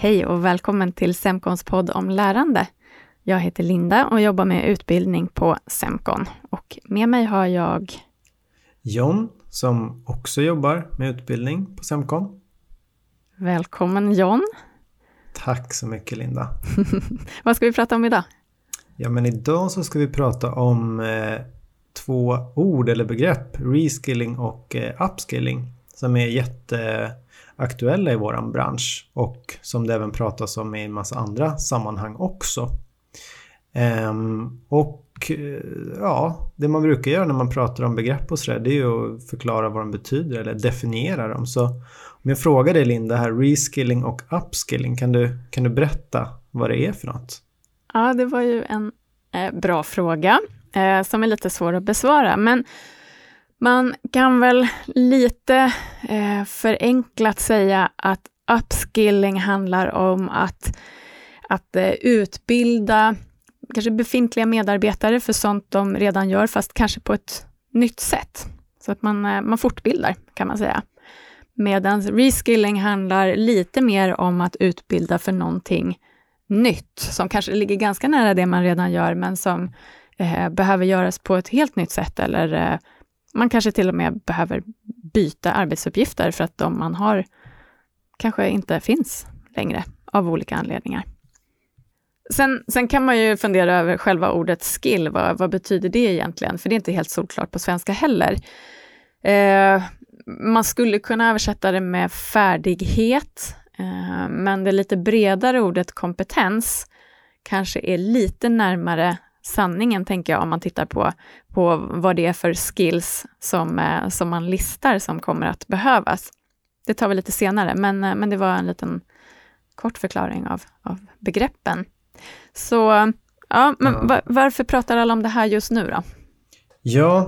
Hej och välkommen till Semkons podd om lärande. Jag heter Linda och jobbar med utbildning på Semkon. Och med mig har jag John som också jobbar med utbildning på Semkon. Välkommen John. Tack så mycket Linda. Vad ska vi prata om idag? Ja men idag så ska vi prata om eh, två ord eller begrepp, reskilling och eh, upskilling, som är jätteaktuella i våran bransch och som det även pratas om i en massa andra sammanhang också. Ehm, och eh, ja, det man brukar göra när man pratar om begrepp och sådär, det är ju att förklara vad de betyder eller definiera dem. Så om jag frågar dig Linda här, reskilling och upskilling, kan du, kan du berätta vad det är för något? Ja, det var ju en eh, bra fråga eh, som är lite svår att besvara, men man kan väl lite eh, förenklat säga att upskilling handlar om att, att eh, utbilda kanske befintliga medarbetare för sånt de redan gör, fast kanske på ett nytt sätt. Så att man, eh, man fortbildar, kan man säga. Medan reskilling handlar lite mer om att utbilda för någonting nytt, som kanske ligger ganska nära det man redan gör, men som eh, behöver göras på ett helt nytt sätt, eller eh, man kanske till och med behöver byta arbetsuppgifter för att de man har kanske inte finns längre av olika anledningar. Sen, sen kan man ju fundera över själva ordet skill, vad, vad betyder det egentligen? För det är inte helt solklart på svenska heller. Eh, man skulle kunna översätta det med färdighet, eh, men det lite bredare ordet kompetens kanske är lite närmare sanningen, tänker jag, om man tittar på, på vad det är för skills som, eh, som man listar som kommer att behövas. Det tar vi lite senare, men, eh, men det var en liten kort förklaring av, av begreppen. Så ja, men Ja. va- varför pratar alla om det här just nu då? Ja,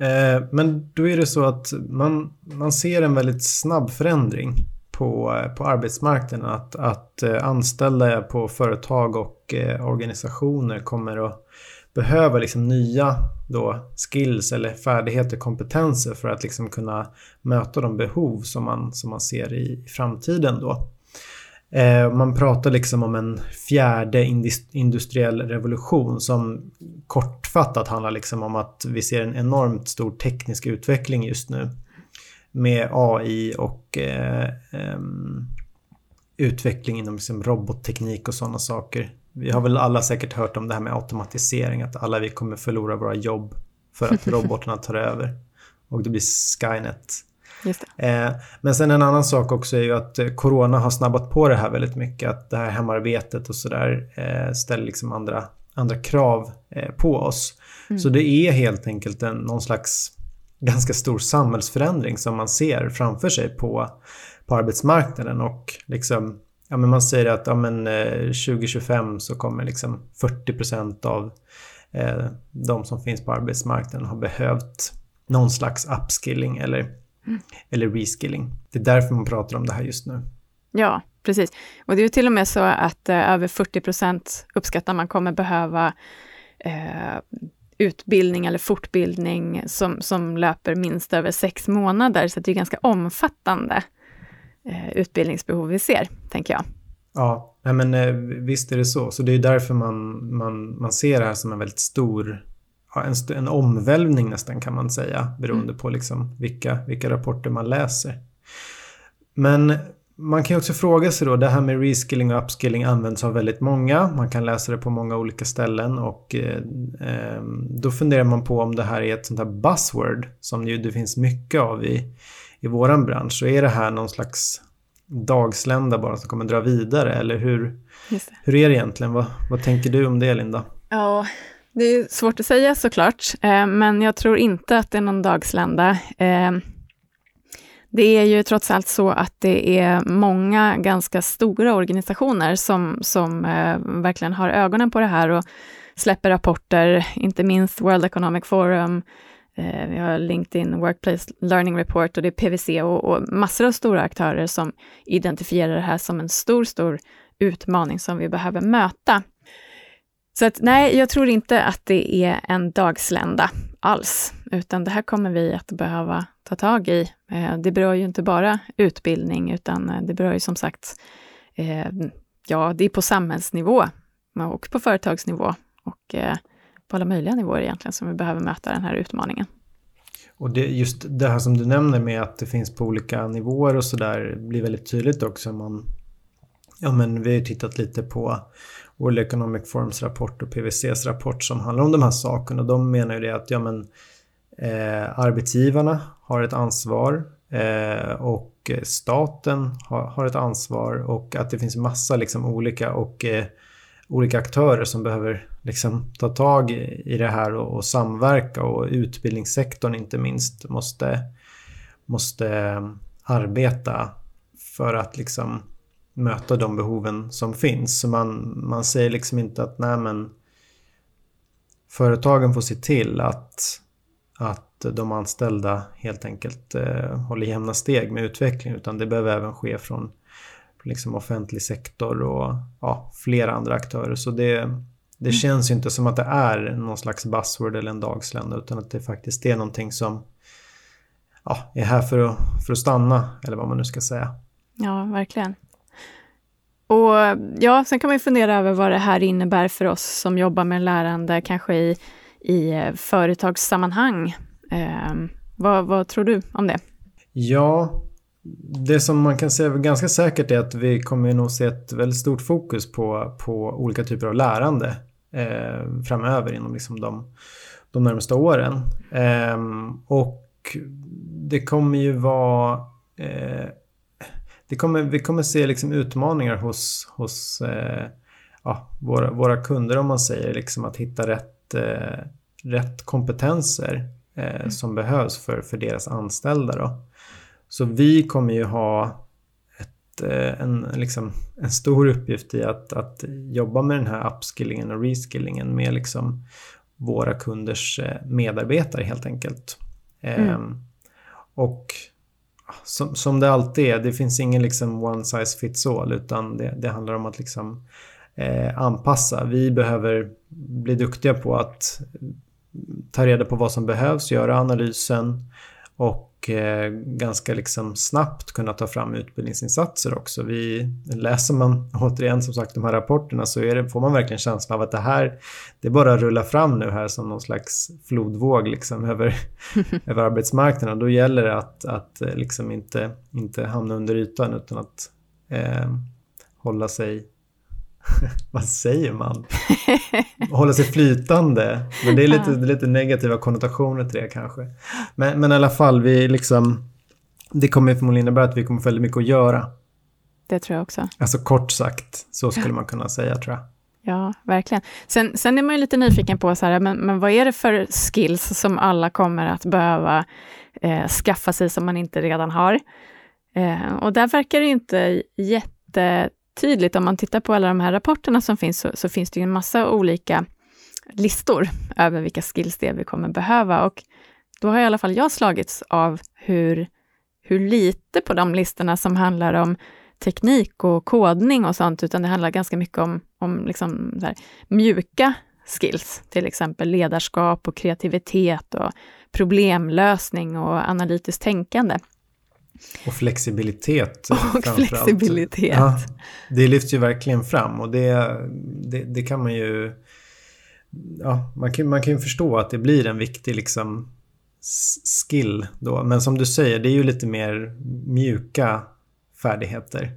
eh, men då är det så att man, man ser en väldigt snabb förändring på, eh, på arbetsmarknaden. Att, att anställda på företag och eh, organisationer kommer att behöver liksom nya då skills eller färdigheter, kompetenser för att liksom kunna möta de behov som man, som man ser i, i framtiden då. Eh, man pratar liksom om en fjärde industriell revolution som kortfattat handlar liksom om att vi ser en enormt stor teknisk utveckling just nu. Med AI och eh, eh, utveckling inom liksom robotteknik och sådana saker. Vi har väl alla säkert hört om det här med automatisering, att alla vi kommer förlora våra jobb för att robotarna tar över. Och det blir Skynet. Eh, men sen en annan sak också är ju att eh, Corona har snabbat på det här väldigt mycket. Att det här hemarbetet och sådär eh, ställer liksom andra, andra krav eh, på oss. Så det är helt enkelt en, någon slags ganska stor samhällsförändring som man ser framför sig på, på arbetsmarknaden. Och liksom, ja, men man säger att ja, men, eh, 2025 så kommer liksom 40% av eh, de som finns på arbetsmarknaden ha behövt någon slags upskilling eller eller reskilling. Det är därför man pratar om det här just nu. Ja, precis. Och det är ju till och med så att eh, över 40 procent uppskattar man kommer behöva eh, utbildning eller fortbildning som, som löper minst över sex månader. Så det är ganska omfattande eh, utbildningsbehov vi ser, tänker jag. Ja, men eh, visst är det så. Så det är därför man, man, man ser det här som en väldigt stor, en, en omvälvning nästan kan man säga, beroende på liksom vilka, vilka rapporter man läser. Men man kan ju också fråga sig då, det här med reskilling och upskilling används av väldigt många. Man kan läsa det på många olika ställen och eh, eh, då funderar man på om det här är ett sånt här buzzword som ju det finns mycket av i, i våran bransch. Så är det här någon slags dagslända bara som kommer dra vidare eller hur, hur är det egentligen? Vad, vad tänker du om det Linda? Ja, det är svårt att säga såklart, eh, men jag tror inte att det är någon dagslända. Eh, det är ju trots allt så att det är många ganska stora organisationer som, som eh, verkligen har ögonen på det här och släpper rapporter, inte minst World Economic Forum, eh, vi har LinkedIn Workplace Learning Report och det är PWC och, och massor av stora aktörer som identifierar det här som en stor, stor utmaning som vi behöver möta. Så att, nej, jag tror inte att det är en dagslända alls, utan det här kommer vi att behöva ta tag i. Eh, Det berör ju inte bara utbildning, utan eh, det berör ju som sagt eh, ja, det är på samhällsnivå och på företagsnivå och eh, på alla möjliga nivåer egentligen som vi behöver möta den här utmaningen. Och det, just det här som du nämner med att det finns på olika nivåer och sådär blir väldigt tydligt också. Man, ja, men vi har ju tittat lite på World Economic Forums rapport och PWCs rapport som handlar om de här sakerna. Och de menar ju det att ja, men, eh, arbetsgivarna har ett ansvar eh, och staten har, har, ett ansvar och att det finns massa liksom, olika och eh, olika aktörer som behöver liksom, ta tag i det här och, och, samverka och utbildningssektorn inte minst måste, måste eh, arbeta för att liksom möta de behoven som finns. Så man, man säger liksom inte att nej men företagen får se till att, att de anställda helt enkelt eh, håller jämna steg med utvecklingen. utan det behöver även ske från liksom offentlig sektor och ja, flera andra aktörer. Så det, det mm. känns ju inte som att det är någon slags buzzword eller en dagslända utan att det faktiskt är någonting som ja, är här för att, för att stanna eller vad man nu ska säga. Ja, verkligen. Och ja, sen kan man ju fundera över vad det här innebär för oss som jobbar med lärande, kanske i, i eh, företagssammanhang. Eh, vad, vad tror du om det? Ja, det som man kan säga ganska säkert är att vi kommer nog se ett väldigt stort fokus på, på olika typer av lärande eh, framöver inom liksom de, de närmaste åren. Eh, och det kommer ju vara eh, det kommer, vi kommer se liksom utmaningar hos, hos eh, ja, våra, våra kunder om man säger, liksom att hitta rätt, eh, rätt kompetenser eh, mm. som behövs för, för deras anställda. Då. Så vi kommer ju ha en, liksom, en stor uppgift i att, att jobba med den här upskillingen och reskillingen med liksom våra kunders eh, medarbetare helt enkelt. Mm. Ehm, och som, som det alltid är, det finns ingen liksom one size fits all utan det, det handlar om att liksom eh, anpassa. Vi behöver bli duktiga på att ta reda på vad som behövs, göra analysen och eh, ganska liksom snabbt kunna ta fram utbildningsinsatser också. Vi, läser man återigen som sagt de här rapporterna så det, får man verkligen känslan av att det här det bara rullar fram nu här som någon slags flodvåg liksom över, över arbetsmarknaden. Då gäller det att, att eh, liksom inte, inte hamna under ytan utan att eh, hålla sig vad säger man? Hålla sig flytande. Men det är lite, lite negativa konnotationer till det kanske. Men, men i alla fall, vi liksom, det kommer förmodligen innebära att vi kommer få väldigt mycket att göra. Det tror jag också. Alltså kort sagt, så skulle man kunna säga tror jag. Ja, verkligen. Sen, sen är man ju lite nyfiken på, så här, men, men vad är det för skills som alla kommer att behöva eh, skaffa sig som man inte redan har? Eh, och där verkar det inte jätte tydligt, om man tittar på alla de här rapporterna som finns, så, så finns det ju en massa olika listor över vilka skills det är vi kommer behöva. Och då har i alla fall jag slagits av hur, hur lite på de listorna som handlar om teknik och kodning och sånt, utan det handlar ganska mycket om, om liksom här, mjuka skills, till exempel ledarskap och kreativitet och problemlösning och analytiskt tänkande. Och flexibilitet. Och flexibilitet. Ja, det lyfts ju verkligen fram och det, det, det kan man ju... Ja, man kan, man kan ju förstå att det blir en viktig liksom skill då. Men som du säger, det är ju lite mer mjuka färdigheter.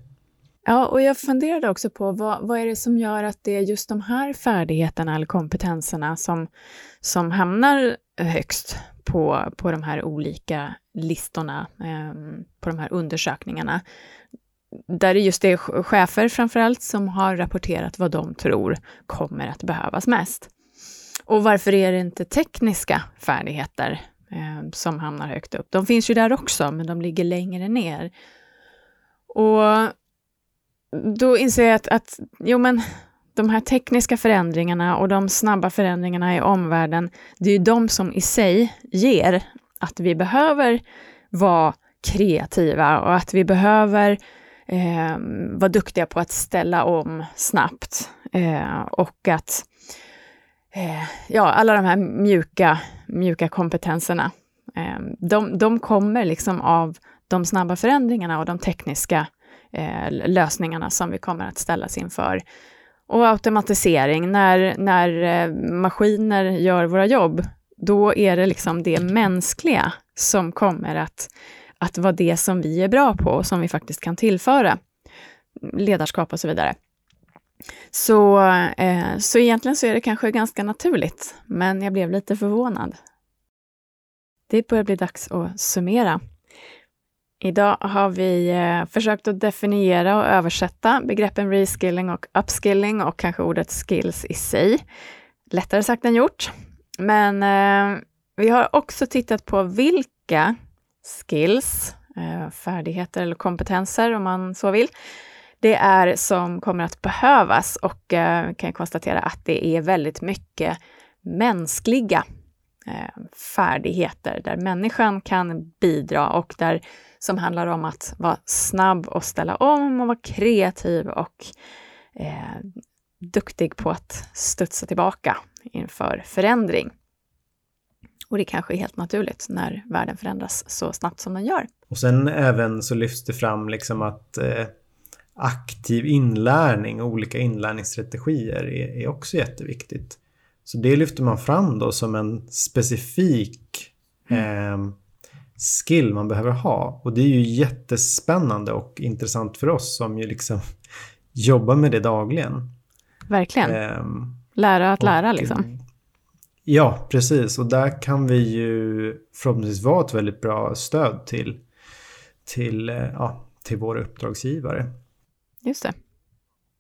Ja, och jag funderade också på vad, vad är det som gör att det är just de här färdigheterna eller kompetenserna som, som hamnar högst på, på de här olika listorna, eh, på de här undersökningarna. Där det just är chefer framförallt som har rapporterat vad de tror kommer att behövas mest. Och varför är det inte tekniska färdigheter eh, som hamnar högt upp? De finns ju där också, men de ligger längre ner. Och då inser jag att, att jo men de här tekniska förändringarna och de snabba förändringarna i omvärlden, det är ju de som i sig ger att vi behöver vara kreativa och att vi behöver eh, vara duktiga på att ställa om snabbt. Eh, och att eh, ja, alla de här mjuka, mjuka kompetenserna, eh, de, de kommer liksom av de snabba förändringarna och de tekniska eh, lösningarna som vi kommer att ställas inför. Och automatisering, när, när eh, maskiner gör våra jobb, då är det liksom det mänskliga som kommer att, att vara det som vi är bra på och som vi faktiskt kan tillföra. Ledarskap och så vidare. Så, eh, så egentligen så är det kanske ganska naturligt, men jag blev lite förvånad. Det börjar bli dags att summera. Idag har vi eh, försökt att definiera och översätta begreppen reskilling och upskilling och kanske ordet skills i sig. Lättare sagt än gjort. Men eh, vi har också tittat på vilka skills, eh, färdigheter eller kompetenser om man så vill, det är som kommer att behövas och eh, kan konstatera att det är väldigt mycket mänskliga Eh, färdigheter där människan kan bidra och där som handlar om att vara snabb och ställa om och vara kreativ och eh, duktig på att studsa tillbaka inför förändring. Och det kanske är helt naturligt när världen förändras så snabbt som den gör. Och sen även så lyfts det fram liksom att eh, aktiv inlärning och olika inlärningsstrategier är, är också jätteviktigt. Så det lyfter man fram då som en specifik mm. eh, skill man behöver ha. Och det är ju jättespännande och intressant för oss som ju liksom jobbar med det dagligen. Verkligen. Eh, lära att lära liksom. Ja, precis. Och där kan vi ju förhoppningsvis vara ett väldigt bra stöd till, till, eh, ja, till våra uppdragsgivare. Just det.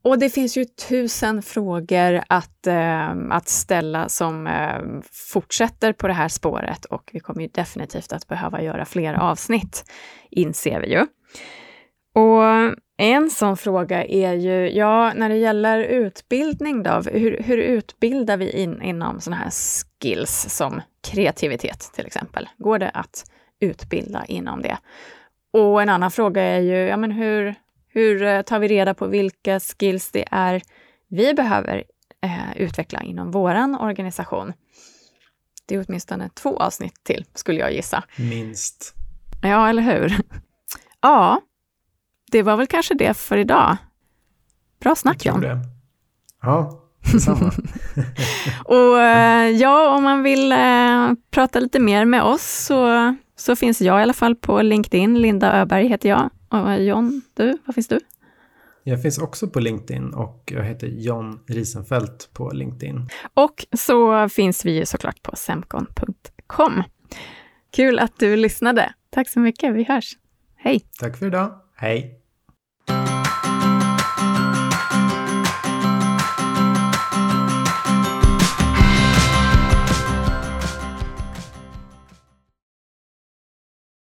Och det finns ju tusen frågor att, eh, att ställa som eh, fortsätter på det här spåret och vi kommer ju definitivt att behöva göra fler avsnitt, inser vi ju. Och en sån fråga är ju, ja, när det gäller utbildning då, hur, hur utbildar vi in, inom sådana här skills som kreativitet till exempel? Går det att utbilda inom det? Och en annan fråga är ju, ja men hur, hur eh, tar vi reda på vilka skills det är vi behöver eh, utveckla inom vår organisation? Det är åtminstone två avsnitt till, skulle jag gissa. Minst. Ja, eller hur? Ja, det var väl kanske det för idag. Bra snack, John. Det. Ja, detsamma. och eh, ja, om man vill eh, prata lite mer med oss så, så finns jag i alla fall på LinkedIn. Linda Öberg heter jag. Och John, du, var finns du? Jag finns också på LinkedIn och jag heter John Risenfeldt på LinkedIn. Och så finns vi ju såklart på semcon.com. Kul att du lyssnade. Tack så mycket, vi hörs. Hej! Tack för idag. Hej!